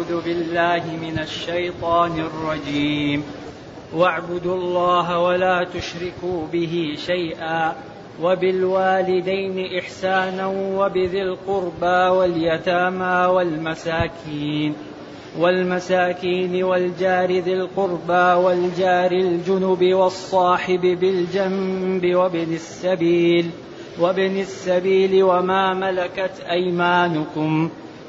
أعوذ بالله من الشيطان الرجيم. واعبدوا الله ولا تشركوا به شيئا وبالوالدين إحسانا وبذي القربى واليتامى والمساكين والمساكين والجار ذي القربى والجار الجنب والصاحب بالجنب وابن السبيل وابن السبيل وما ملكت أيمانكم.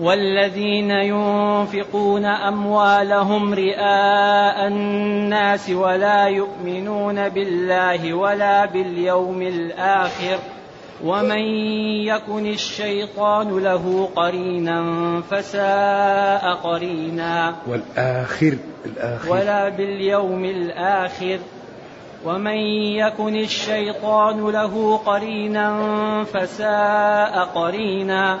والذين ينفقون أموالهم رئاء الناس ولا يؤمنون بالله ولا باليوم الآخر ومن يكن الشيطان له قرينا فساء قرينا والآخر الآخر. ولا باليوم الآخر ومن يكن الشيطان له قرينا فساء قرينا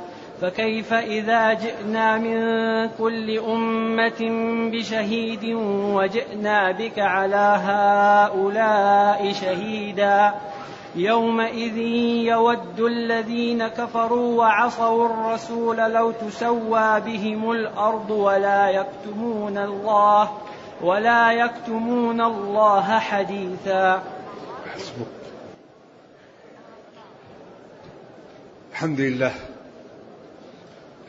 فكيف إذا جئنا من كل أمة بشهيد وجئنا بك على هؤلاء شهيدا يومئذ يود الذين كفروا وعصوا الرسول لو تسوى بهم الأرض ولا يكتمون الله ولا يكتمون الله حديثا. الحمد لله.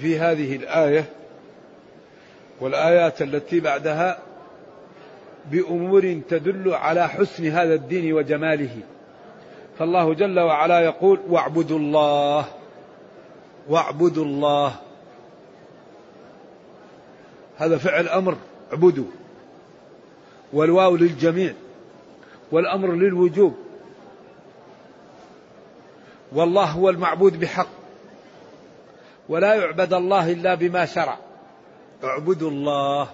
في هذه الآية والآيات التي بعدها بأمور تدل على حسن هذا الدين وجماله. فالله جل وعلا يقول واعبدوا الله واعبدوا الله. هذا فعل أمر اعبدوا. والواو للجميع والأمر للوجوب. والله هو المعبود بحق. ولا يعبد الله إلا بما شرع. اعبدوا الله.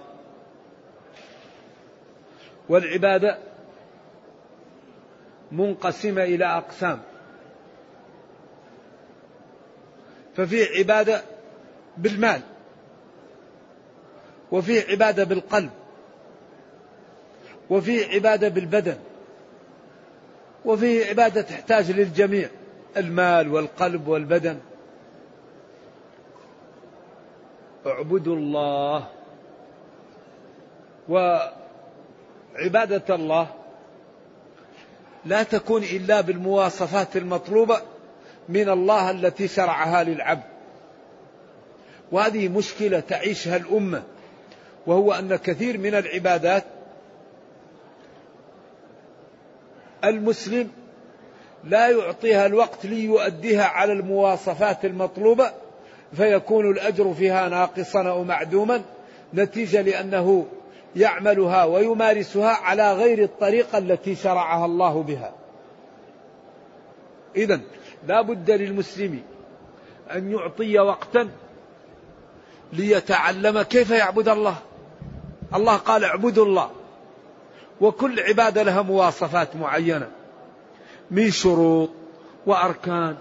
والعباده منقسمة إلى أقسام. ففي عبادة بالمال. وفي عبادة بالقلب. وفي عبادة بالبدن. وفي عبادة تحتاج للجميع. المال والقلب والبدن. اعبدوا الله وعبادة الله لا تكون إلا بالمواصفات المطلوبة من الله التي شرعها للعبد. وهذه مشكلة تعيشها الأمة وهو أن كثير من العبادات المسلم لا يعطيها الوقت ليؤديها على المواصفات المطلوبة فيكون الأجر فيها ناقصا أو معدوما نتيجة لأنه يعملها ويمارسها على غير الطريقة التي شرعها الله بها. إذا لا بد للمسلم أن يعطي وقتا ليتعلم كيف يعبد الله. الله قال اعبدوا الله. وكل عبادة لها مواصفات معينة. من شروط وأركان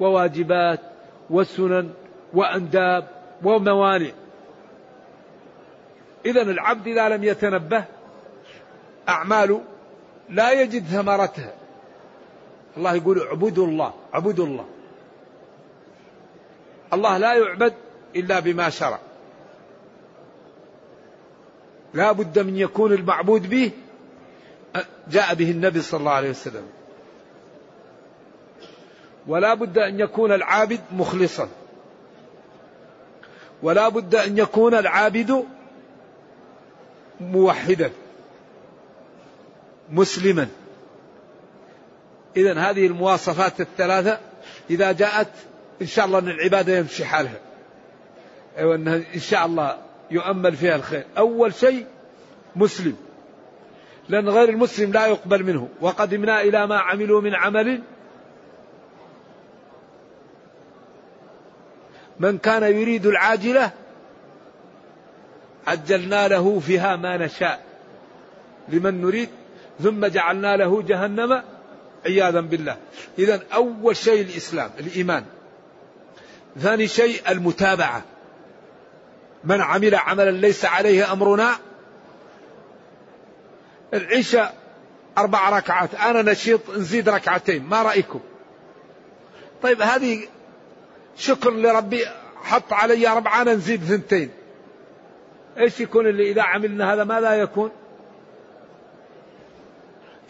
وواجبات وسنن وأنداب وموانع. إذا العبد إذا لم يتنبه أعماله لا يجد ثمرتها. الله يقول اعبدوا الله اعبدوا الله. الله لا يعبد إلا بما شرع. لا بد من يكون المعبود به جاء به النبي صلى الله عليه وسلم. ولا بد أن يكون العابد مخلصا. ولا بد أن يكون العابد موحدا مسلما. إذا هذه المواصفات الثلاثة إذا جاءت إن شاء الله أن العبادة يمشي حالها. أيوة إن شاء الله يؤمل فيها الخير. أول شيء مسلم لأن غير المسلم لا يقبل منه. وقدمنا إلى ما عملوا من عمل من كان يريد العاجلة عجلنا له فيها ما نشاء لمن نريد ثم جعلنا له جهنم عياذا بالله. إذا أول شيء الإسلام الإيمان. ثاني شيء المتابعة. من عمل عملا ليس عليه أمرنا. العشاء أربع ركعات أنا نشيط نزيد ركعتين ما رأيكم؟ طيب هذه شكر لربي حط علي أربعة نزيد ثنتين. إيش يكون اللي إذا عملنا هذا ماذا يكون؟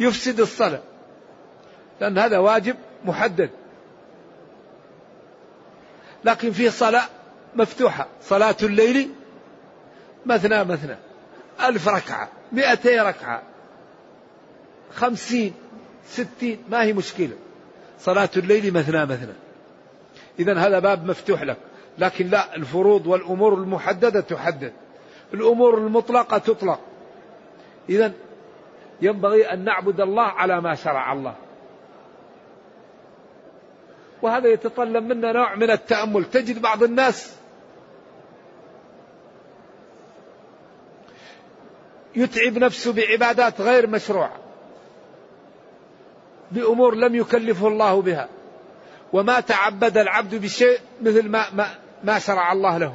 يفسد الصلاة. لأن هذا واجب محدد. لكن في صلاة مفتوحة. صلاة الليل مثنى مثنى. ألف ركعة مئتي ركعة خمسين ستين ما هي مشكلة. صلاة الليل مثنى مثنى. إذا هذا باب مفتوح لك. لكن لا الفروض والأمور المحددة تحدد. الأمور المطلقة تطلق. إذا ينبغي أن نعبد الله على ما شرع الله. وهذا يتطلب منا نوع من التأمل. تجد بعض الناس يتعب نفسه بعبادات غير مشروعة بأمور لم يكلفه الله بها. وما تعبد العبد بشيء مثل ما, ما, ما شرع الله له.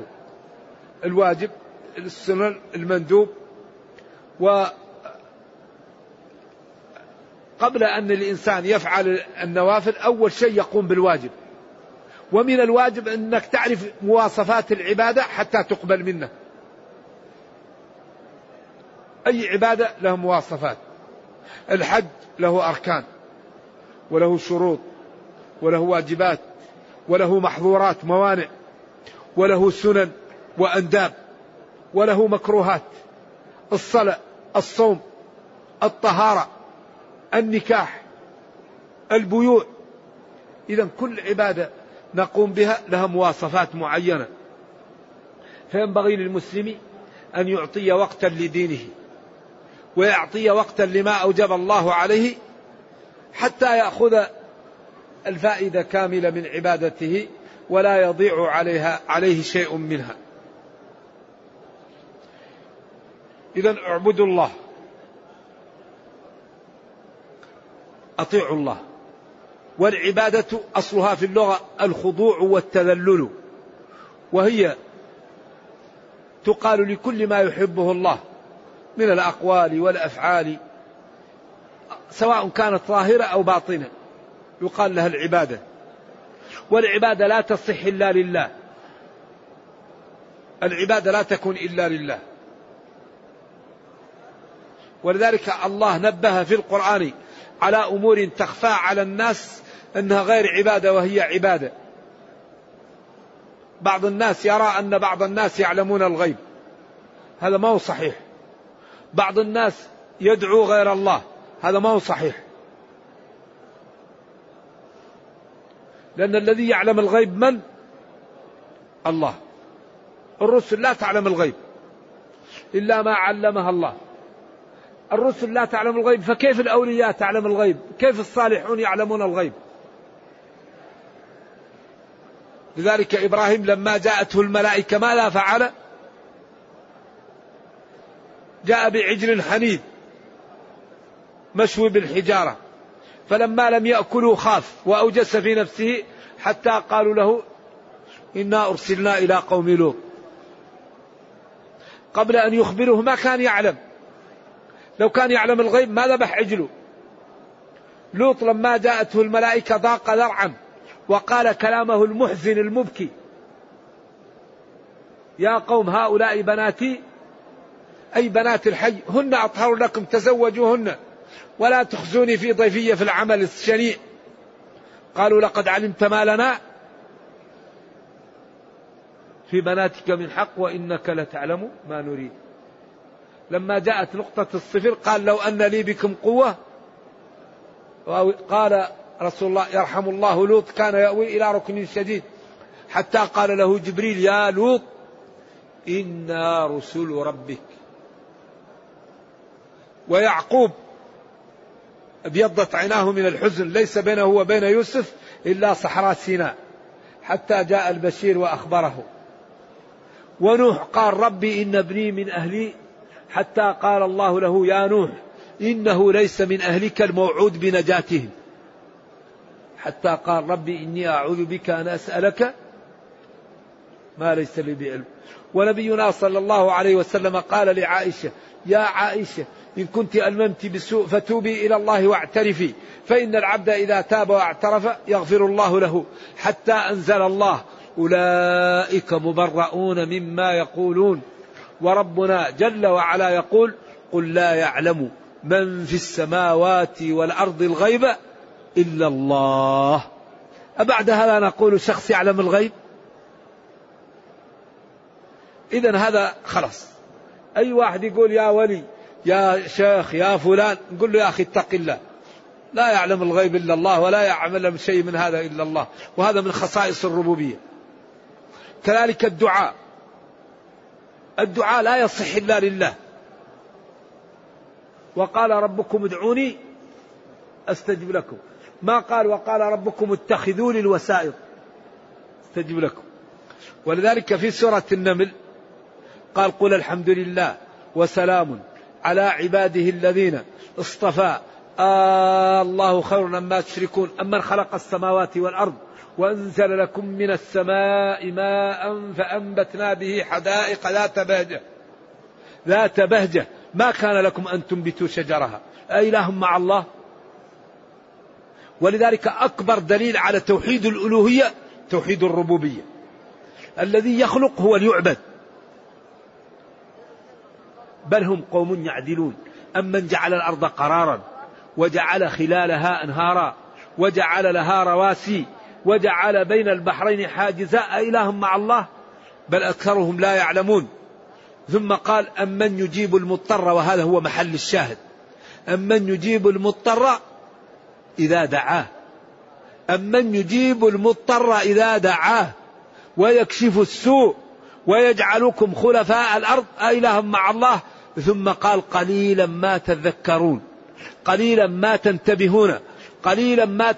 الواجب السنن المندوب. و قبل أن الإنسان يفعل النوافل أول شيء يقوم بالواجب. ومن الواجب أنك تعرف مواصفات العبادة حتى تقبل منه. أي عبادة له مواصفات. الحج له أركان. وله شروط. وله واجبات وله محظورات موانع وله سنن وأنداب وله مكروهات الصلاة الصوم الطهارة النكاح البيوع. إذا كل عبادة نقوم بها لها مواصفات معينة. فينبغي للمسلم أن يعطي وقتا لدينه ويعطي وقتا لما أوجب الله عليه حتى يأخذ الفائدة كاملة من عبادته ولا يضيع عليها عليه شيء منها. إذا اعبدوا الله. أطيعوا الله. والعبادة أصلها في اللغة الخضوع والتذلل. وهي تقال لكل ما يحبه الله من الأقوال والأفعال سواء كانت ظاهرة أو باطنة. يقال لها العبادة والعبادة لا تصح إلا لله العبادة لا تكون إلا لله ولذلك الله نبه في القرآن على أمور تخفى على الناس أنها غير عبادة وهي عبادة. بعض الناس يرى أن بعض الناس يعلمون الغيب. هذا ما هو صحيح. بعض الناس يدعو غير الله، هذا ما هو صحيح. لأن الذي يعلم الغيب من؟ الله. الرسل لا تعلم الغيب إلا ما علمها الله. الرسل لا تعلم الغيب فكيف الأولياء تعلم الغيب كيف الصالحون يعلمون الغيب لذلك إبراهيم لما جاءته الملائكة ماذا فعل جاء بعجل حنيذ مشوي بالحجارة فلما لم يأكلوا خاف وأوجس في نفسه حتى قالوا له إنا أرسلنا إلى قوم لوط. قبل أن يخبره ما كان يعلم. لو كان يعلم الغيب ما ذبح عجله. لوط لما جاءته الملائكة ضاق ذرعا وقال كلامه المحزن المبكي. يا قوم هؤلاء بناتي أي بنات الحي هن أطهر لكم تزوجوهن. ولا تخزوني في ضيفية في العمل الشنيع قالوا لقد علمت ما لنا في بناتك من حق وإنك لتعلم ما نريد. لما جاءت نقطة الصفر قال لو أن لي بكم قوة قال رسول الله يرحم الله لوط كان يأوي إلى ركن شديد حتى قال له جبريل يا لوط إنا رسل ربك. ويعقوب أبيضت عيناه من الحزن ليس بينه وبين يوسف إلا صحراء سيناء حتى جاء البشير وأخبره. ونوح قال ربي إن ابني من أهلي حتى قال الله له يا نوح إنه ليس من أهلك الموعود بنجاتهم. حتى قال ربي إني أعوذ بك أن أسألك ما ليس لي بعلم. ونبينا صلى الله عليه وسلم قال لعائشة يا عائشة إن كنت ألممت بالسوء فتوبي إلى الله واعترفي. فإن العبد إذا تاب واعترف يغفر الله له. حتى أنزل الله أولئك مبرؤون مما يقولون. وربنا جل وعلا يقول قل لا يعلم من في السماوات والأرض الغيب إلا الله. أبعد هذا نقول شخص يعلم الغيب؟ إذا هذا خلاص. أي واحد يقول يا ولي يا شيخ يا فلان نقول له يا أخي اتق الله. لا يعلم الغيب إلا الله ولا يعلم شيء من هذا إلا الله. وهذا من خصائص الربوبية. كذلك الدعاء. الدعاء لا يصح إلا لله. وقال ربكم ادعوني أستجب لكم. ما قال وقال ربكم اتخذوني الوسائط. أستجب لكم. ولذلك في سورة النمل قال قل الحمد لله وسلام على عباده الذين اصطفى. آه الله خير مما تشركون أمن خلق السماوات والأرض وأنزل لكم من السماء ماء فأنبتنا به حدائق ذات بهجة. ذات بهجة. ما كان لكم أن تنبتوا شجرها. أإله مع الله؟ ولذلك أكبر دليل على توحيد الألوهية توحيد الربوبية. الذي يخلق هو ليعبد. بل هم قوم يعدلون. أمن جعل الأرض قرارا وجعل خلالها أنهارا وجعل لها رواسي وجعل بين البحرين حاجزا. أإله مع الله؟ بل أكثرهم لا يعلمون. ثم قال أمن يجيب المضطر وهذا هو محل الشاهد. أمن يجيب المضطر إذا دعاه. أمن يجيب المضطر إذا دعاه. ويكشف السوء ويجعلكم خلفاء الأرض. أإله مع الله؟ ثم قال قليلا ما تذكرون قليلا ما تنتبهون قليلا ما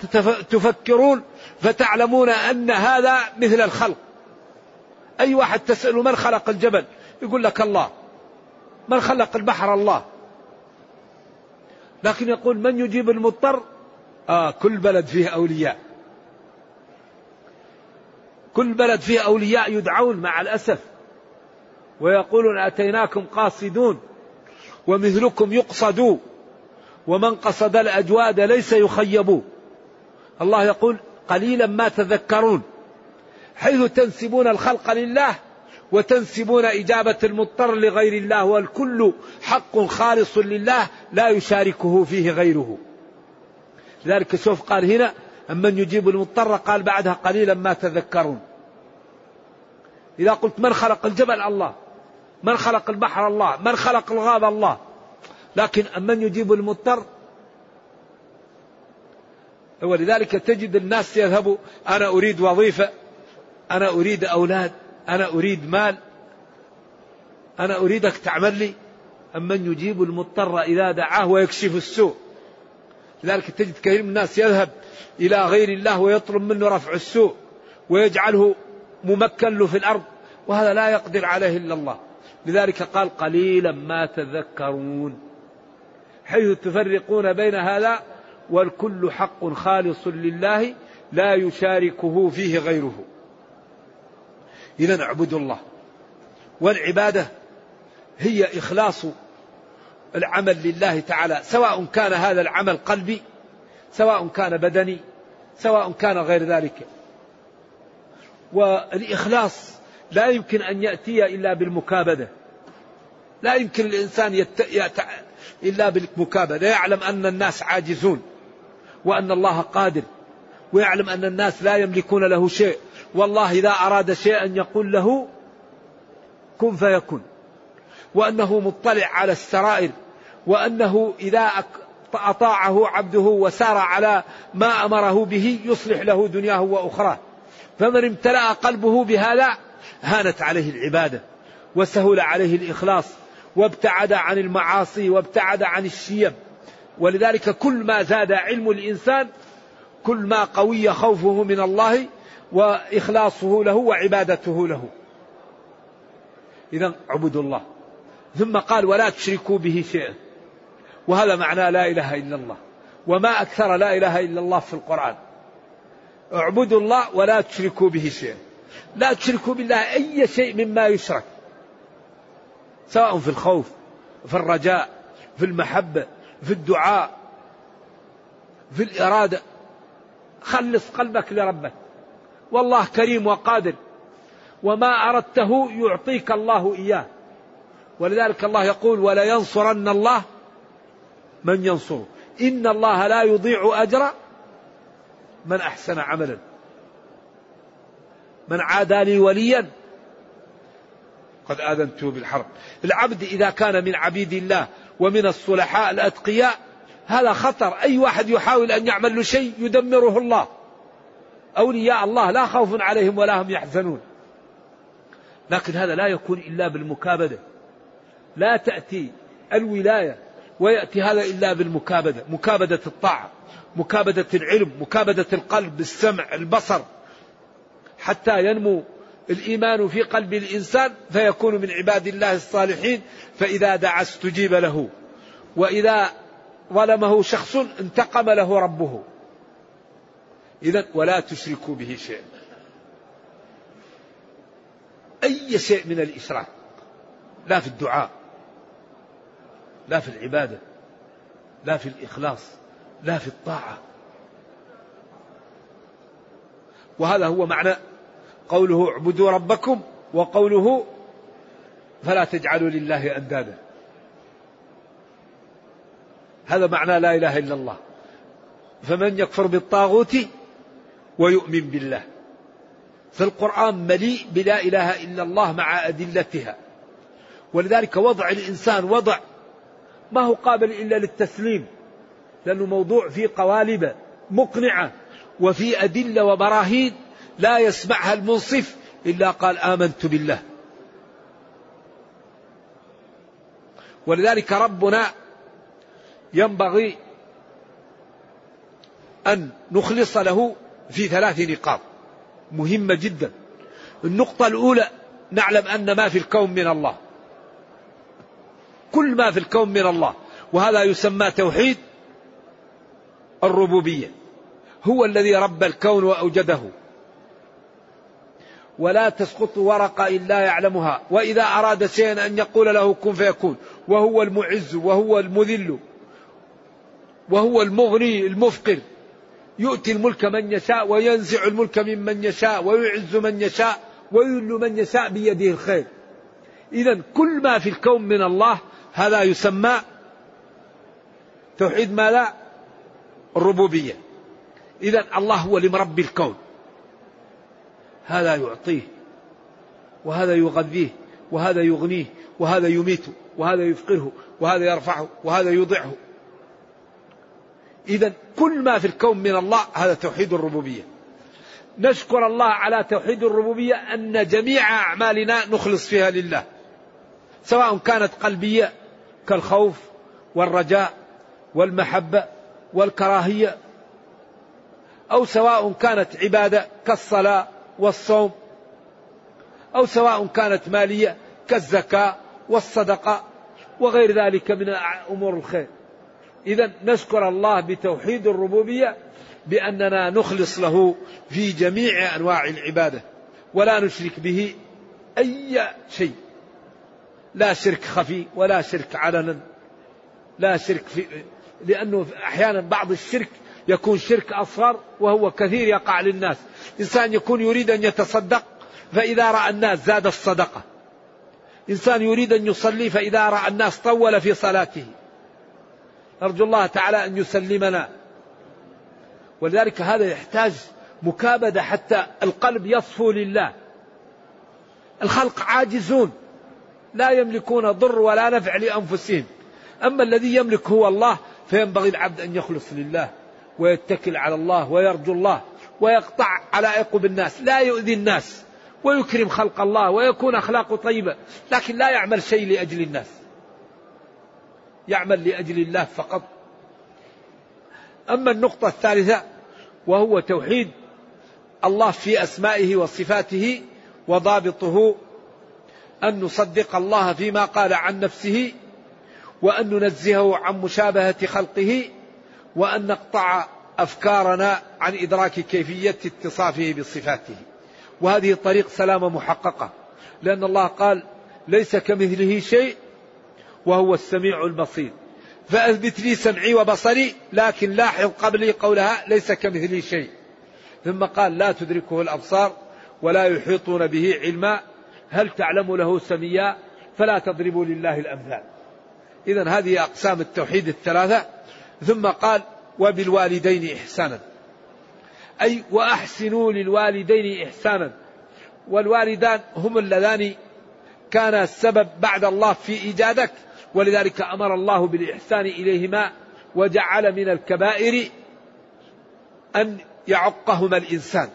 تفكرون فتعلمون أن هذا مثل الخلق. أي واحد تسأله من خلق الجبل؟ يقول لك الله. من خلق البحر؟ الله. لكن يقول من يجيب المضطر؟ آه كل بلد فيه أولياء. كل بلد فيه أولياء يدعون مع الأسف. ويقولون أتيناكم قاصدون ومثلكم يقصد ومن قصد الأجواد ليس يخيب. الله يقول قليلا ما تذكرون. حيث تنسبون الخلق لله وتنسبون إجابة المضطر لغير الله والكل حق خالص لله لا يشاركه فيه غيره. لذلك سوف قال هنا أمن يجيب المضطر قال بعدها قليلا ما تذكرون. إذا قلت من خلق الجبل؟ الله. من خلق البحر الله؟ من خلق الغاب الله؟ لكن من يجيب المضطر؟ ولذلك تجد الناس يذهبوا أنا أريد وظيفة أنا أريد أولاد أنا أريد مال أنا أريدك تعمل لي. أمن يجيب المضطر إذا دعاه ويكشف السوء؟ لذلك تجد كثير من الناس يذهب إلى غير الله ويطلب منه رفع السوء ويجعله ممكن له في الأرض وهذا لا يقدر عليه إلا الله. لذلك قال قليلا ما تذكرون حيث تفرقون بين هذا والكل حق خالص لله لا يشاركه فيه غيره. إذا اعبدوا الله والعبادة هي إخلاص العمل لله تعالى سواء كان هذا العمل قلبي سواء كان بدني سواء كان غير ذلك. والإخلاص لا يمكن أن يأتي إلا بالمكابدة. لا يمكن الإنسان يت... يت... إلا بالمكابدة. يعلم أن الناس عاجزون وأن الله قادر. ويعلم أن الناس لا يملكون له شيء. والله إذا أراد شيئا يقول له كن فيكون. وأنه مطلع على السرائر. وأنه إذا أطاعه عبده وسار على ما أمره به يصلح له دنياه وأخراه. فمن امتلأ قلبه بهذا هانت عليه العبادة وسهل عليه الإخلاص وابتعد عن المعاصي وابتعد عن الشيم ولذلك كل ما زاد علم الإنسان كل ما قوي خوفه من الله وإخلاصه له وعبادته له. إذا اعبدوا الله. ثم قال ولا تشركوا به شيئا. وهذا معنى لا إله إلا الله. وما أكثر لا إله إلا الله في القرآن. اعبدوا الله ولا تشركوا به شيئا. لا تشركوا بالله أي شيء مما يشرك. سواء في الخوف في الرجاء في المحبة في الدعاء في الإرادة. خلص قلبك لربك. والله كريم وقادر. وما أردته يعطيك الله إياه. ولذلك الله يقول ولا ينصرن الله من ينصره. إن الله لا يضيع أجر من أحسن عملا. من عادى لي وليا. قد آذنته بالحرب. العبد إذا كان من عبيد الله ومن الصلحاء الأتقياء هذا خطر. أي واحد يحاول أن يعمل له شيء يدمره الله. أولياء الله لا خوف عليهم ولا هم يحزنون. لكن هذا لا يكون إلا بالمكابدة. لا تأتي الولاية ويأتي هذا إلا بالمكابدة. مكابدة الطاعة مكابدة العلم مكابدة القلب السمع البصر. حتى ينمو الإيمان في قلب الإنسان فيكون من عباد الله الصالحين فإذا دعا استجيب له. وإذا ظلمه شخص انتقم له ربه. إذا ولا تشركوا به شيئا. أي شيء من الإشراك؟ لا في الدعاء لا في العبادة لا في الإخلاص لا في الطاعة. وهذا هو معنى قوله اعبدوا ربكم وقوله فلا تجعلوا لله أندادا. هذا معنى لا إله إلا الله. فمن يكفر بالطاغوت ويؤمن بالله. فالقرآن مليء بلا إله إلا الله مع أدلتها. ولذلك وضع الإنسان وضع ما هو قابل إلا للتسليم لأنه موضوع فيه قوالب مقنعة وفي أدلة وبراهين. لا يسمعها المنصف إلا قال آمنت بالله. ولذلك ربنا ينبغي أن نخلص له في ثلاث نقاط. مهمة جدا. النقطة الأولى نعلم أن ما في الكون من الله. كل ما في الكون من الله. وهذا يسمى توحيد الربوبية. هو الذي رب الكون وأوجده. ولا تسقط ورقة إلا يعلمها. وإذا أراد شيئا أن يقول له كن فيكون. وهو المعز وهو المذل وهو المغني المفقر. يؤتي الملك من يشاء وينزع الملك ممن يشاء ويعز من يشاء ويذل من يشاء بيده الخير. إذا كل ما في الكون من الله هذا يسمى توحيد ما لا الربوبية. إذا الله هو اللي مربي الكون. هذا يعطيه وهذا يغذيه وهذا يغنيه وهذا يميته وهذا يفقره وهذا يرفعه وهذا يوضعه. إذا كل ما في الكون من الله هذا توحيد الربوبية. نشكر الله على توحيد الربوبية أن جميع أعمالنا نخلص فيها لله. سواء كانت قلبية كالخوف والرجاء والمحبة والكراهية أو سواء كانت عبادة كالصلاة والصوم أو سواء كانت مالية كالزكاة والصدقة وغير ذلك من أمور الخير. إذا نشكر الله بتوحيد الربوبية بأننا نخلص له في جميع أنواع العبادة ولا نشرك به أي شيء. لا شرك خفي ولا شرك علنا لا شرك في لأنه أحيانا بعض الشرك يكون شرك أصغر وهو كثير يقع للناس. إنسان يكون يريد أن يتصدق فإذا رأى الناس زاد الصدقة. إنسان يريد أن يصلي فإذا رأى الناس طول في صلاته. نرجو الله تعالى أن يسلمنا. ولذلك هذا يحتاج مكابدة حتى القلب يصفو لله. الخلق عاجزون. لا يملكون ضر ولا نفع لأنفسهم. أما الذي يملك هو الله فينبغي العبد أن يخلص لله ويتكل على الله ويرجو الله. ويقطع علائق بالناس لا يؤذي الناس ويكرم خلق الله ويكون أخلاقه طيبة لكن لا يعمل شيء لأجل الناس. يعمل لأجل الله فقط. أما النقطة الثالثة وهو توحيد الله في أسمائه وصفاته وضابطه أن نصدق الله فيما قال عن نفسه وأن ننزهه عن مشابهة خلقه وأن نقطع أفكارنا عن إدراك كيفية اتصافه بصفاته. وهذه طريق سلامة محققة لأن الله قال ليس كمثله شيء وهو السميع البصير فأثبت لي سمعي وبصري لكن لاحظ قبلي قولها ليس كمثلي شيء. ثم قال لا تدركه الأبصار ولا يحيطون به علما هل تعلم له سميا فلا تضربوا لله الأمثال. إذا هذه أقسام التوحيد الثلاثة. ثم قال وبالوالدين إحسانا. أي وأحسنوا للوالدين إحسانا. والوالدان هم اللذان كان السبب بعد الله في إيجادك. ولذلك أمر الله بالإحسان إليهما وجعل من الكبائر أن يعقهما الإنسان.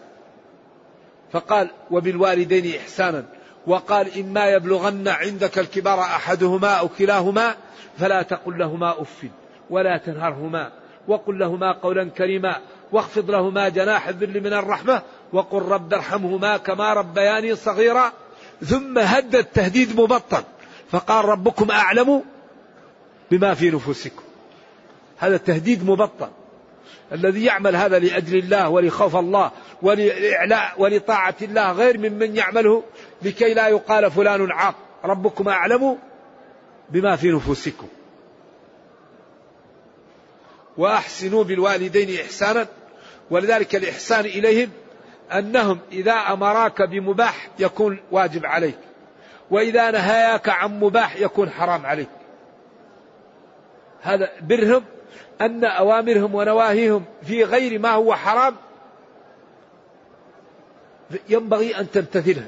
فقال وبالوالدين إحسانا. وقال إما يبلغن عندك الكبار أحدهما أو كلاهما فلا تقل لهما أف ولا تنهرهما. وقل لهما قولا كريما واخفض لهما جناح الذل من الرحمة وقل رب ارحمهما كما ربياني صغيرا. ثم هدد تهديد مبطن فقال ربكم أعلم بما في نفوسكم. هذا تهديد مبطن الذي يعمل هذا لأجل الله ولخوف الله ولإعلاء ولطاعة الله غير ممن يعمله لكي لا يقال فلان عاق. ربكم أعلم بما في نفوسكم. وأحسنوا بالوالدين إحسانا ولذلك الإحسان إليهم أنهم إذا أمراك بمباح يكون واجب عليك وإذا نهاياك عن مباح يكون حرام عليك. هذا برهم أن أوامرهم ونواهيهم في غير ما هو حرام ينبغي أن تمتثلها.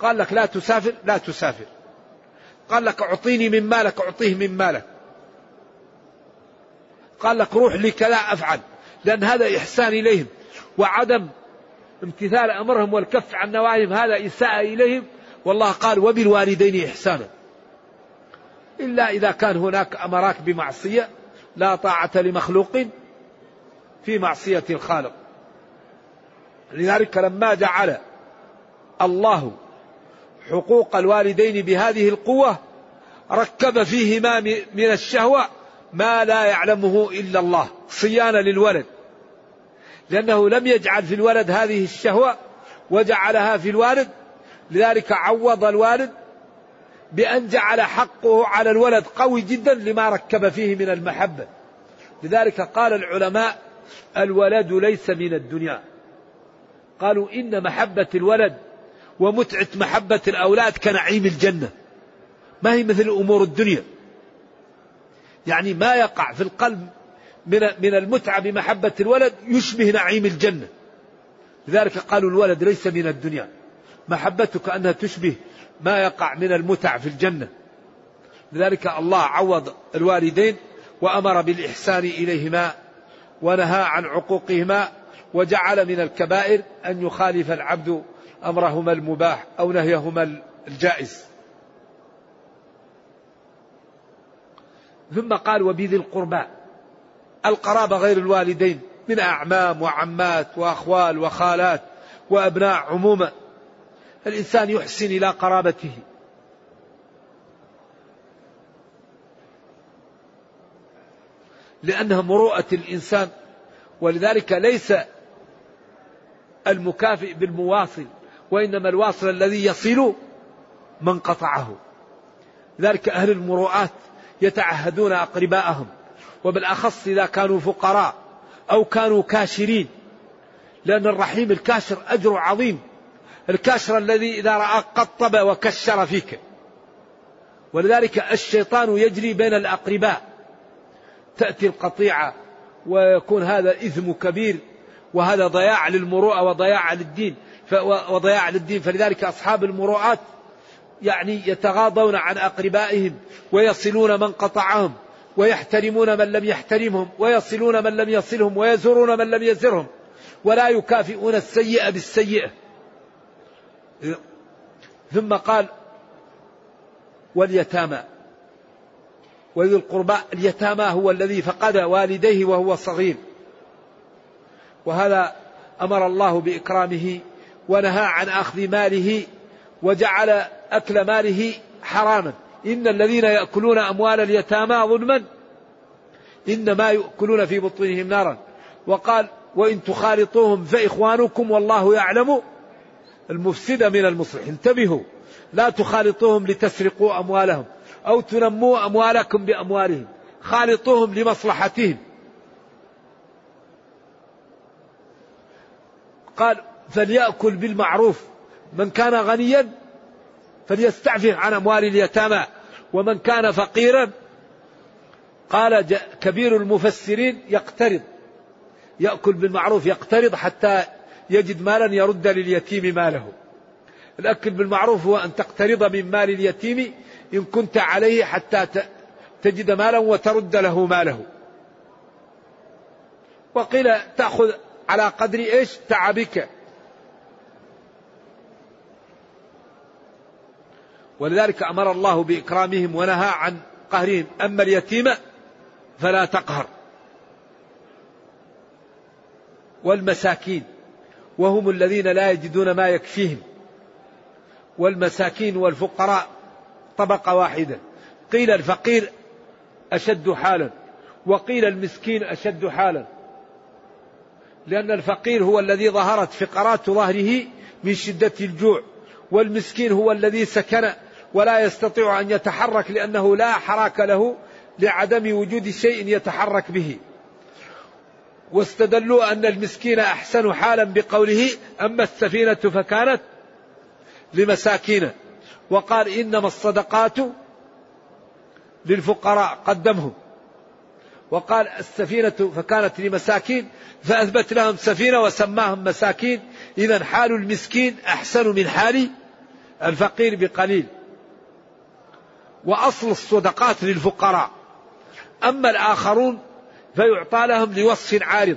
قال لك لا تسافر لا تسافر. قال لك أعطيني من مالك أعطيه من مالك. قال لك روح لكذا أفعل لأن هذا إحسان إليهم وعدم امتثال أمرهم والكف عن نواهيهم هذا إساءة إليهم والله قال وبالوالدين إحسانا. إلا إذا كان هناك أمراك بمعصية لا طاعة لمخلوق في معصية الخالق. لذلك لما جعل الله حقوق الوالدين بهذه القوة ركب فيهما من الشهوة ما لا يعلمه إلا الله صيانة للولد. لأنه لم يجعل في الولد هذه الشهوة وجعلها في الوالد. لذلك عوض الوالد بأن جعل حقه على الولد قوي جدا لما ركب فيه من المحبة. لذلك قال العلماء الولد ليس من الدنيا. قالوا إن محبة الولد ومتعة محبة الأولاد كنعيم الجنة. ما هي مثل أمور الدنيا؟ يعني ما يقع في القلب من من المتعة بمحبة الولد يشبه نعيم الجنة. لذلك قالوا الولد ليس من الدنيا. محبتك أنها تشبه ما يقع من المتع في الجنة. لذلك الله عوض الوالدين وأمر بالإحسان إليهما ونهى عن عقوقهما وجعل من الكبائر أن يخالف العبد أمرهما المباح أو نهيهما الجائز. ثم قال وبذي القربى. القرابة غير الوالدين من أعمام وعمات وأخوال وخالات وأبناء عموما. الإنسان يحسن إلى قرابته. لأنها مروءة الإنسان. ولذلك ليس المكافئ بالمواصل وإنما الواصل الذي يصل من قطعه. ذلك أهل المروءات. يتعهدون أقرباءهم وبالأخص إذا كانوا فقراء أو كانوا كاشرين لأن الرحيم الكاشر أجر عظيم الكاشر الذي إذا رأى قطب وكشر فيك. ولذلك الشيطان يجري بين الأقرباء تأتي القطيعة ويكون هذا إثم كبير وهذا ضياع للمروءة وضياع للدين وضياع للدين. فلذلك أصحاب المروءات يعني يتغاضون عن أقربائهم ويصلون من قطعهم ويحترمون من لم يحترمهم ويصلون من لم يصلهم ويزورون من لم يزرهم ولا يكافئون السيئة بالسيئة. ثم قال واليتامى. وذي القربى اليتامى هو الذي فقد والديه وهو صغير. وهذا أمر الله بإكرامه ونهى عن أخذ ماله وجعل أكل ماله حراما. إن الذين يأكلون أموال اليتامى ظلما. انما يأكلون في بطونهم نارا. وقال وإن تخالطوهم فإخوانكم والله يعلم المفسد من المصلح. انتبهوا. لا تخالطوهم لتسرقوا أموالهم أو تنموا أموالكم بأموالهم. خالطوهم لمصلحتهم. قال فليأكل بالمعروف. من كان غنيا فليستعفف عن أموال اليتامى ومن كان فقيرا قال كبير المفسرين يقترض يأكل بالمعروف يقترض حتى يجد مالا يرد لليتيم ماله. الأكل بالمعروف هو أن تقترض من مال اليتيم إن كنت عليه حتى تجد مالا وترد له ماله. وقيل تأخذ على قدر إيش؟ تعبك. ولذلك أمر الله بإكرامهم ونهى عن قهرهم. أما اليتيم فلا تقهر. والمساكين وهم الذين لا يجدون ما يكفيهم. والمساكين والفقراء طبقة واحدة. قيل الفقير أشد حالا وقيل المسكين أشد حالا. لأن الفقير هو الذي ظهرت فقرات ظهره من شدة الجوع والمسكين هو الذي سكن ولا يستطيع أن يتحرك لأنه لا حراك له لعدم وجود شيء يتحرك به. واستدلوا أن المسكين أحسن حالا بقوله أما السفينة فكانت لمساكين. وقال إنما الصدقات للفقراء قدمهم وقال السفينة فكانت لمساكين فأثبت لهم سفينة وسماهم مساكين. إذا حال المسكين أحسن من حال الفقير بقليل. وأصل الصدقات للفقراء. أما الآخرون فيعطى لهم لوصف عارض.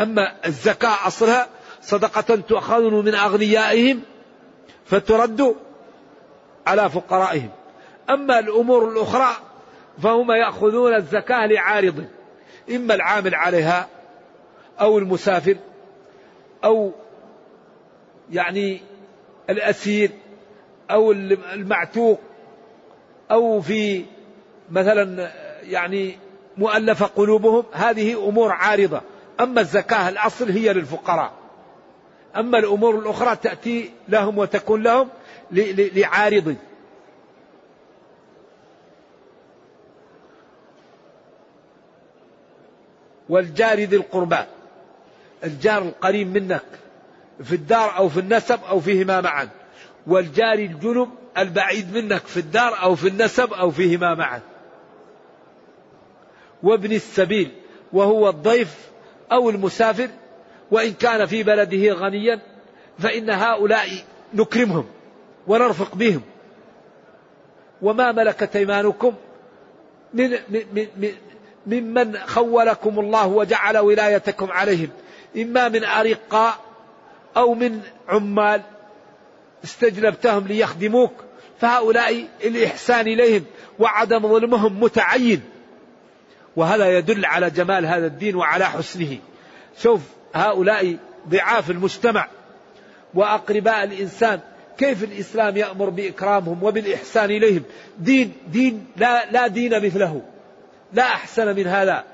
أما الزكاة أصلها صدقة تؤخذ من أغنيائهم فترد على فقرائهم. أما الأمور الأخرى فهم يأخذون الزكاة لعارض. إما العامل عليها أو المسافر أو يعني الأسير أو المعتوق أو في مثلا يعني مؤلف قلوبهم هذه أمور عارضة. أما الزكاة الأصل هي للفقراء. أما الأمور الأخرى تأتي لهم وتكون لهم لعارض. والجار ذي القربى. الجار القريب منك في الدار أو في النسب أو فيهما معا. والجار الجنب البعيد منك في الدار أو في النسب أو فيهما معا. وابن السبيل وهو الضيف أو المسافر وإن كان في بلده غنيا فإن هؤلاء نكرمهم ونرفق بهم. وما ملكت أيمانكم من, من, من, ممن خولكم الله وجعل ولايتكم عليهم. إما من أرقاء أو من عمال. استجلبتهم ليخدموك. فهؤلاء الإحسان إليهم وعدم ظلمهم متعين. وهذا يدل على جمال هذا الدين وعلى حسنه. شوف هؤلاء ضعاف المجتمع وأقرباء الإنسان. كيف الإسلام يأمر بإكرامهم وبالإحسان إليهم؟ دين دين لا, لا دين مثله. لا أحسن من هذا.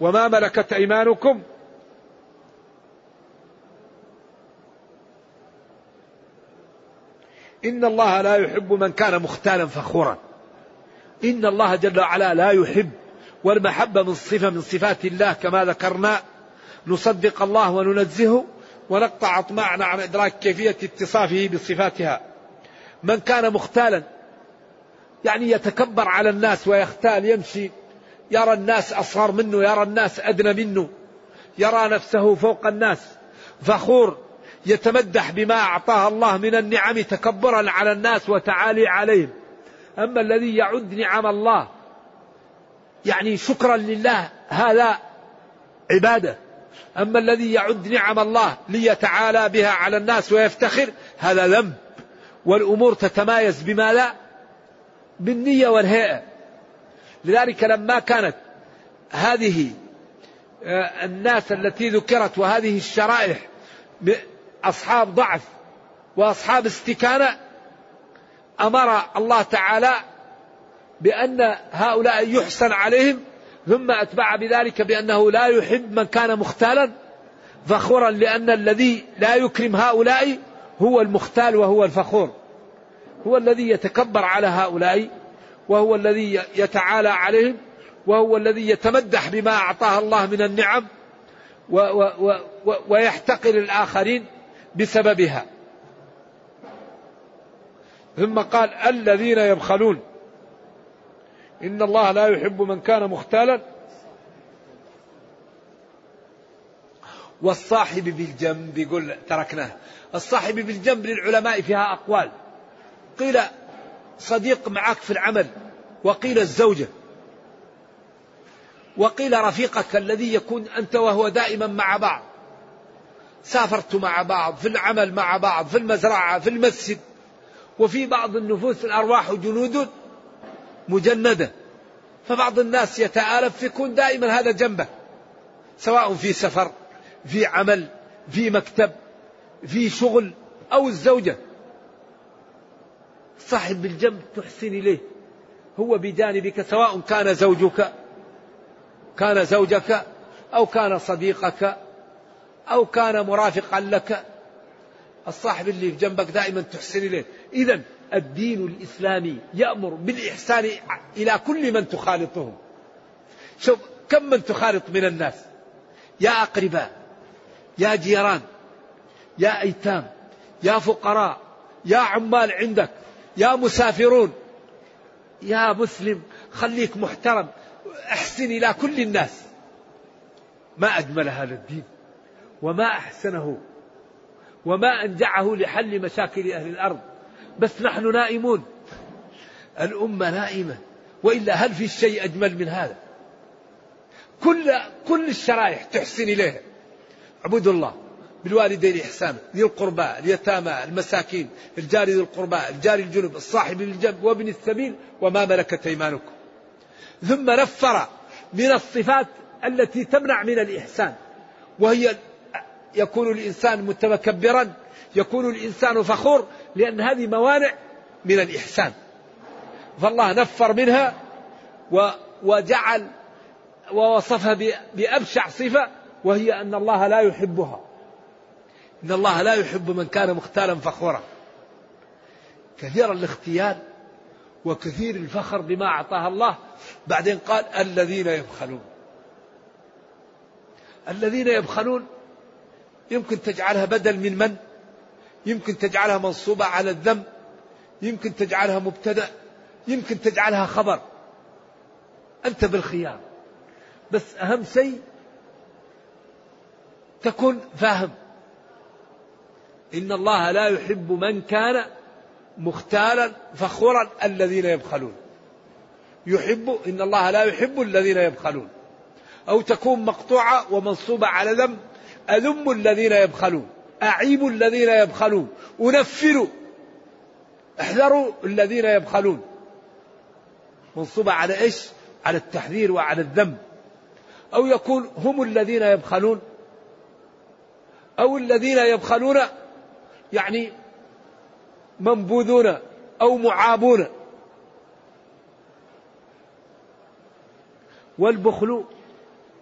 وما ملكت أيمانكم إن الله لا يحب من كان مختالا فخورا. إن الله جل وعلا لا يحب والمحبة من صفة من صفات الله كما ذكرنا. نصدق الله وننزهه ونقطع أطماعنا عن إدراك كيفية اتصافه بصفاتها. من كان مختالا يعني يتكبر على الناس ويختال يمشي يرى الناس أصغر منه يرى الناس أدنى منه يرى نفسه فوق الناس فخور. يتمدح بما أعطاه الله من النعم تكبرا على الناس وتعالي عليهم. أما الذي يعد نعم الله يعني شكرا لله هذا عبادة. أما الذي يعد نعم الله ليتعالى بها على الناس ويفتخر هذا ذنب. والأمور تتمايز بما لا بالنية والهيئة. لذلك لما كانت هذه آه، الناس التي ذكرت وهذه الشرائح أصحاب ضعف وأصحاب استكانة أمر الله تعالى بأن هؤلاء يحسن عليهم ثم أتبع بذلك بأنه لا يحب من كان مختالا فخورا لأن الذي لا يكرم هؤلاء هو المختال وهو الفخور. هو الذي يتكبر على هؤلاء وهو الذي يتعالى عليهم وهو الذي يتمدح بما أعطاه الله من النعم و و و ويحتقر الآخرين. بسببها. ثم قال الذين يبخلون. إن الله لا يحب من كان مختالا. والصاحب بالجنب يقول تركناه. الصاحب بالجنب للعلماء فيها أقوال. قيل صديق معك في العمل وقيل الزوجة. وقيل رفيقك الذي يكون أنت وهو دائما مع بعض. سافرت مع بعض في العمل مع بعض في المزرعة في المسجد وفي بعض النفوس الأرواح جنود مجندة. فبعض الناس يتآلف يكون دائما هذا جنبه سواء في سفر في عمل في مكتب في شغل أو الزوجة. صاحب بالجنب تحسن إليه هو بجانبك سواء كان زوجك كان زوجك أو كان صديقك أو كان مرافقا لك. الصاحب اللي في جنبك دائما تحسن إليه. إذا الدين الإسلامي يأمر بالإحسان إلى كل من تخالطهم شوف كم من تخالط من الناس؟ يا أقرباء يا جيران يا أيتام يا فقراء يا عمال عندك يا مسافرون. يا مسلم خليك محترم أحسن إلى كل الناس. ما اجمل هذا الدين وما أحسنه وما أنجعه لحل مشاكل أهل الأرض. بس نحن نائمون. الأمة نائمة وإلا هل في شيء أجمل من هذا؟ كل كل الشرائح تحسن إليها. اعبدوا الله بالوالدين إحسانا ذي القربى اليتامى المساكين الجار ذي القربى الجار الجنب الصاحب بالجنب وابن السبيل وما ملكت أيمانكم. ثم نفر من الصفات التي تمنع من الإحسان وهي يكون الإنسان متكبرا يكون الإنسان فخور لأن هذه موانع من الإحسان. فالله نفر منها وجعل ووصفها بأبشع صفة وهي أن الله لا يحبها. إن الله لا يحب من كان مختالا فخورا. كثير الاختيال وكثير الفخر بما أعطاه الله. بعدين قال الذين يبخلون. الذين يبخلون يمكن تجعلها بدل من من؟ يمكن تجعلها منصوبة على الذنب يمكن تجعلها مبتدأ؟ يمكن تجعلها خبر؟ أنت بالخيار. بس أهم شيء تكون فاهم. إن الله لا يحب من كان مختالا فخورا الذين يبخلون. يحب إن الله لا يحب الذين يبخلون. أو تكون مقطوعة ومنصوبة على ذنب أذم الذين يبخلون؟ أعيب الذين يبخلون؟ أنفر احذروا الذين يبخلون. منصوبة على إيش؟ على التحذير وعلى الذنب. أو يكون هم الذين يبخلون؟ أو الذين يبخلون يعني منبوذون أو معابون. والبخل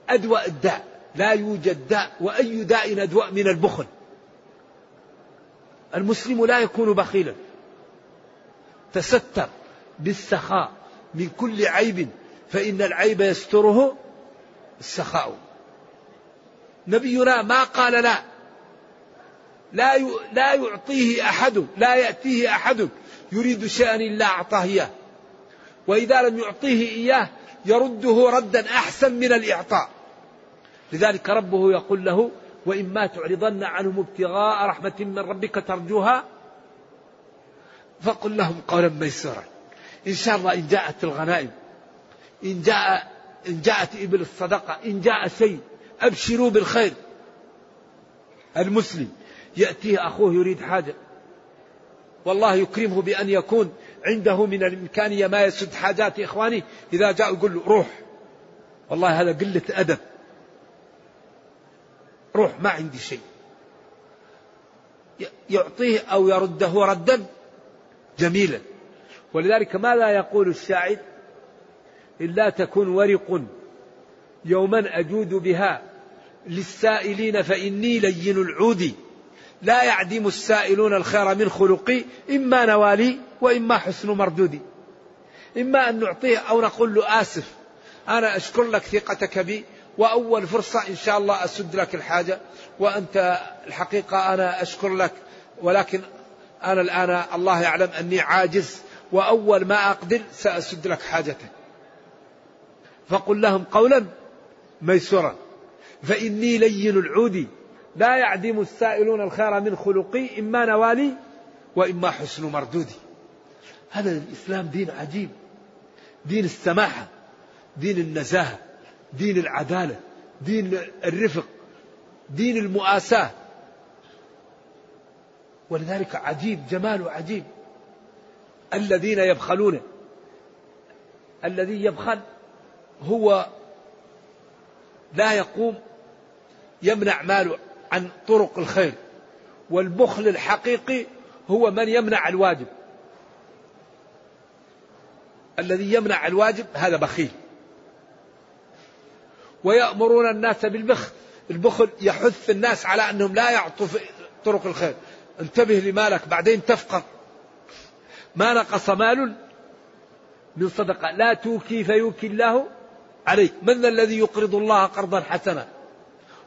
أدواء الداء. لا يوجد داء وأي داء أدواء من البخل. المسلم لا يكون بخيلا. تستر بالسخاء من كل عيب فإن العيب يستره السخاء. نبينا ما قال لا. لا لا يعطيه أحد لا يأتيه أحد يريد شيئا إلا أعطاه إياه. وإذا لم يعطيه إياه يرده ردا أحسن من الإعطاء. لذلك ربه يقول له وإما تعرضن عنهم ابتغاء رحمة من ربك ترجوها؟ فقل لهم قولا ميسورا. إن شاء الله إن جاءت الغنائم إن جاء إن جاءت إبل الصدقة إن جاء شيء أبشروا بالخير. المسلم يأتيه أخوه يريد حاجة. والله يكرمه بأن يكون عنده من الإمكانية ما يسد حاجات إخوانه. إذا جاء يقول له روح. والله هذا قلة أدب. روح ما عندي شيء. يعطيه أو يرده ردا؟ جميلا. ولذلك ماذا يقول الشاعر إلا تكن ورق يوما أجود بها للسائلين فإني لين العود. لا يعدم السائلون الخير من خلقي إما نوالي وإما حسن مردودي إما أن نعطيه أو نقول له آسف. أنا أشكر لك ثقتك بي وأول فرصة إن شاء الله أسد لك الحاجة وأنت الحقيقة أنا أشكر لك ولكن أنا الآن الله يعلم أني عاجز وأول ما أقدر سأسد لك حاجتك. فقل لهم قولا ميسورا فإني لين العود لا يعدم السائلون الخير من خلقي إما نوالي وإما حسن مردودي. هذا الإسلام دين عجيب دين السماحة دين النزاهة. دين العدالة دين الرفق دين المؤاساة. ولذلك عجيب جماله عجيب. الذين يبخلون الذي يبخل هو لا يقوم يمنع ماله عن طرق الخير. والبخل الحقيقي هو من يمنع الواجب. الذي يمنع الواجب هذا بخيل. ويأمرون الناس بالبخل. البخل يحث الناس على أنهم لا يعطوا في طرق الخير. انتبه لمالك بعدين تفقر. ما نقص مال من صدقة. لا توكي فيوكي الله عليك. من الذي يقرض الله قرضا حسنا؟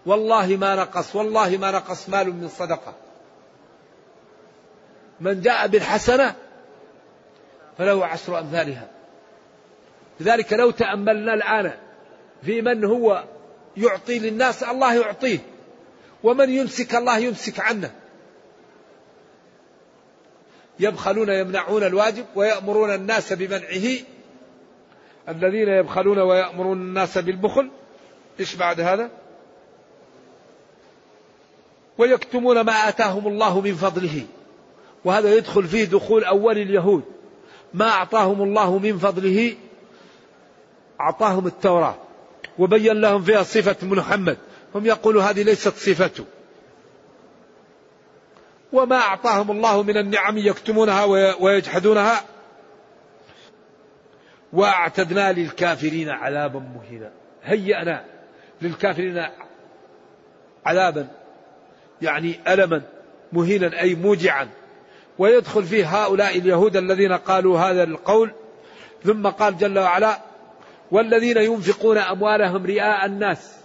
والله ما نقص والله ما نقص مال من صدقة. من جاء بالحسنة فله عشر أمثالها. لذلك لو تأملنا الآن في من هو يعطي للناس الله يعطيه ومن يمسك الله يمسك عنه. يبخلون يمنعون الواجب ويأمرون الناس بمنعه. الذين يبخلون ويأمرون الناس بالبخل إيش بعد هذا؟ ويكتمون ما آتاهم الله من فضله. وهذا يدخل فيه دخول أول اليهود. ما أعطاهم الله من فضله أعطاهم التوراة. وبين لهم فيها صفة محمد. هم يقولوا هذه ليست صفته. وما أعطاهم الله من النعم يكتمونها ويجحدونها. وأعتدنا للكافرين عذابا مهينا. هيأنا للكافرين عذابا يعني ألما مهينا أي موجعا. ويدخل فيه هؤلاء اليهود الذين قالوا هذا القول. ثم قال جل وعلا والذين ينفقون أموالهم رئاء الناس.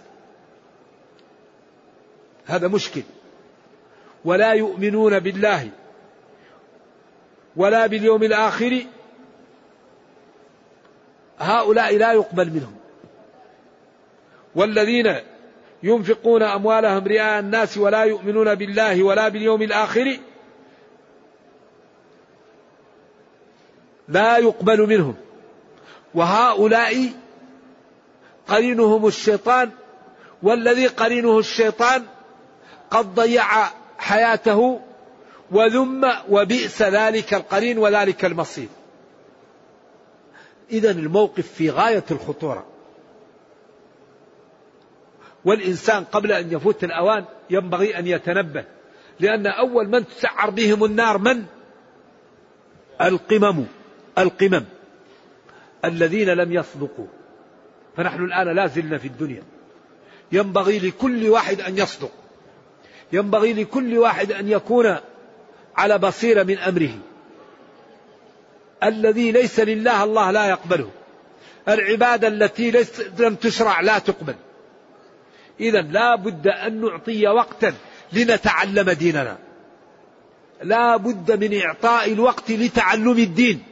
هذا مشكل. ولا يؤمنون بالله. ولا باليوم الآخر. هؤلاء لا يقبل منهم. والذين ينفقون أموالهم رئاء الناس ولا يؤمنون بالله ولا باليوم الآخر. لا يقبل منهم. وهؤلاء قرينهم الشيطان والذي قرينه الشيطان قد ضيع حياته وذم وبئس ذلك القرين وذلك المصير. إذا الموقف في غاية الخطورة. والإنسان قبل أن يفوت الأوان ينبغي أن يتنبه لأن أول من تسعر بهم النار من؟ القمم القمم. الذين لم يصدقوا. فنحن الآن لا زلنا في الدنيا. ينبغي لكل واحد أن يصدق. ينبغي لكل واحد أن يكون على بصيرة من أمره. الذي ليس لله الله لا يقبله. العبادة التي لم تشرع لا تقبل. إذا لا بد أن نعطي وقتا لنتعلم ديننا. لا بد من إعطاء الوقت لتعلم الدين.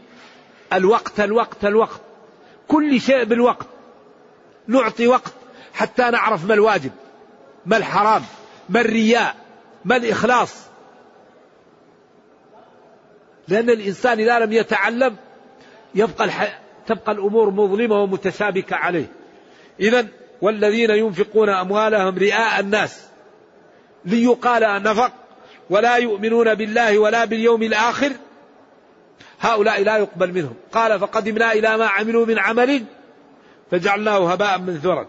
الوقت الوقت الوقت. كل شيء بالوقت. نعطي وقت حتى نعرف ما الواجب ما الحرام ما الرياء ما الإخلاص. لأن الإنسان إذا لم يتعلم يبقى الح... تبقى الأمور مظلمة ومتشابكة عليه. إذا والذين ينفقون أموالهم رئاء الناس. ليقال نفق ولا يؤمنون بالله ولا باليوم الآخر. هؤلاء لا يقبل منهم. قال فقدمنا إلى ما عملوا من عمل فجعلناه هباء منثورا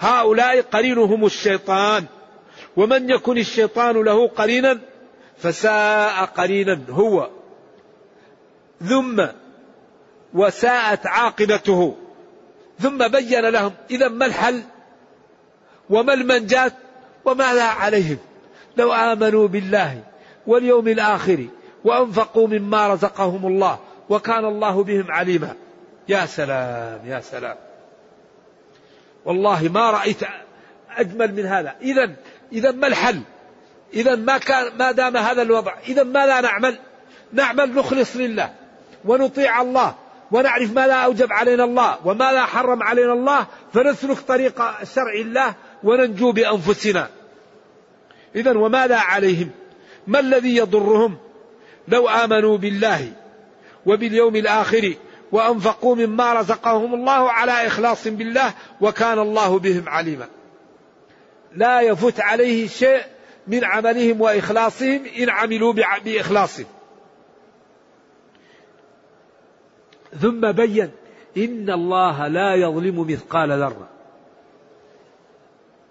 هؤلاء قرينهم الشيطان. ومن يكن الشيطان له قرينا فساء قرينا هو. ثم وساءت عاقبته. ثم بين لهم إذا ما الحل؟ وما المنجاة؟ وماذا عليهم؟ لو آمنوا بالله واليوم الآخر وأنفقوا مما رزقهم الله وكان الله بهم عليما. يا سلام يا سلام. والله ما رأيت أجمل من هذا. إذا إذا ما الحل؟ إذا ما كان ما دام هذا الوضع إذا ماذا نعمل؟ نعمل نخلص لله ونطيع الله ونعرف ما لا أوجب علينا الله وما لا حرم علينا الله فنسلك طريق شرع الله وننجو بأنفسنا. إذا وماذا عليهم؟ ما الذي يضرهم؟ لو آمنوا بالله وباليوم الآخر وأنفقوا مما رزقهم الله على إخلاص بالله وكان الله بهم عليما. لا يفوت عليه شيء من عملهم وإخلاصهم إن عملوا بإخلاصهم. ثم بين إن الله لا يظلم مثقال ذرة.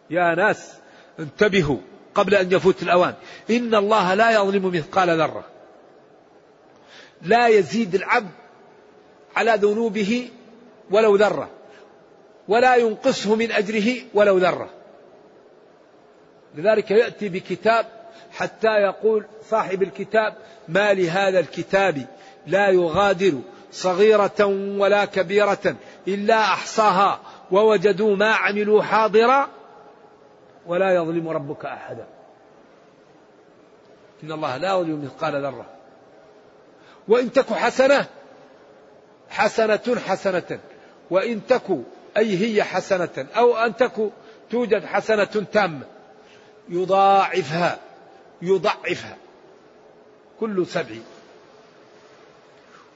يا ناس انتبهوا قبل أن يفوت الأوان. إن الله لا يظلم مثقال ذرة. لا يزيد العبد على ذنوبه ولو ذرة ولا ينقصه من أجره ولو ذرة. لذلك يأتي بكتاب حتى يقول صاحب الكتاب ما لهذا الكتاب لا يغادر صغيرة ولا كبيرة إلا أحصاها ووجدوا ما عملوا حاضرا ولا يظلم ربك أحدا. إن الله لا يظلم مثقال ذرة. وإن تك حسنة حسنة حسنة وإن تك أي هي حسنة أو أن تك توجد حسنة تامة يضاعفها يضعفها كل سبع.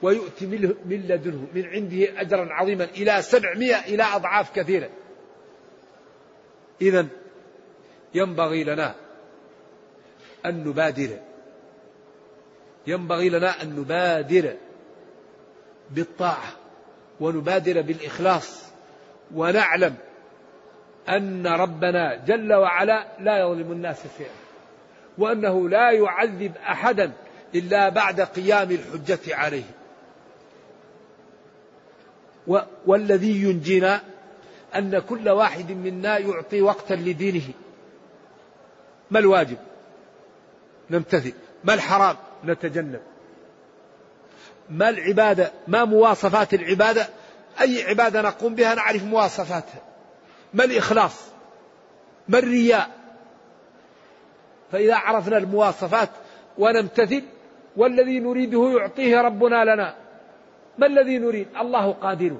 ويؤتي من لدنه من عنده أجرا عظيما إلى سبعمائة إلى أضعاف كثيرة. إذا ينبغي لنا أن نبادر ينبغي لنا أن نبادر بالطاعة ونبادر بالإخلاص ونعلم أن ربنا جل وعلا لا يظلم الناس شيئا وأنه لا يعذب أحدا إلا بعد قيام الحجة عليه. والذي ينجينا أن كل واحد منا يعطي وقتا لدينه. ما الواجب؟ نمتثل. ما الحرام؟ نتجنب. ما العبادة؟ ما مواصفات العبادة؟ أي عبادة نقوم بها نعرف مواصفاتها. ما الإخلاص؟ ما الرياء؟ فإذا عرفنا المواصفات ونمتثل والذي نريده يعطيه ربنا لنا. ما الذي نريد؟ الله قادر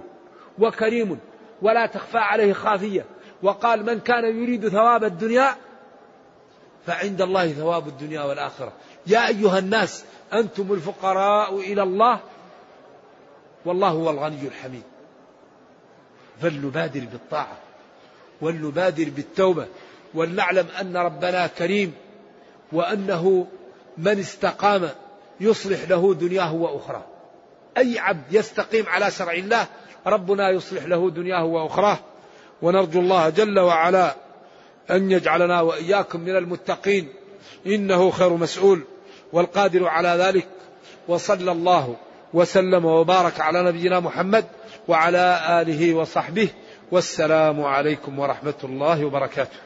وكريم ولا تخفى عليه خافية. وقال من كان يريد ثواب الدنيا فعند الله ثواب الدنيا والآخرة. يا أيها الناس أنتم الفقراء إلى الله والله هو الغني الحميد. فلنبادر بالطاعة ولنبادر بالتوبة ولنعلم أن ربنا كريم وأنه من استقام يصلح له دنياه وأخراه. أي عبد يستقيم على شرع الله ربنا يصلح له دنياه وأخراه. ونرجو الله جل وعلا أن يجعلنا وإياكم من المتقين. إنه خير مسؤول. والقادر على ذلك. وصلى الله وسلم وبارك على نبينا محمد وعلى آله وصحبه. والسلام عليكم ورحمة الله وبركاته.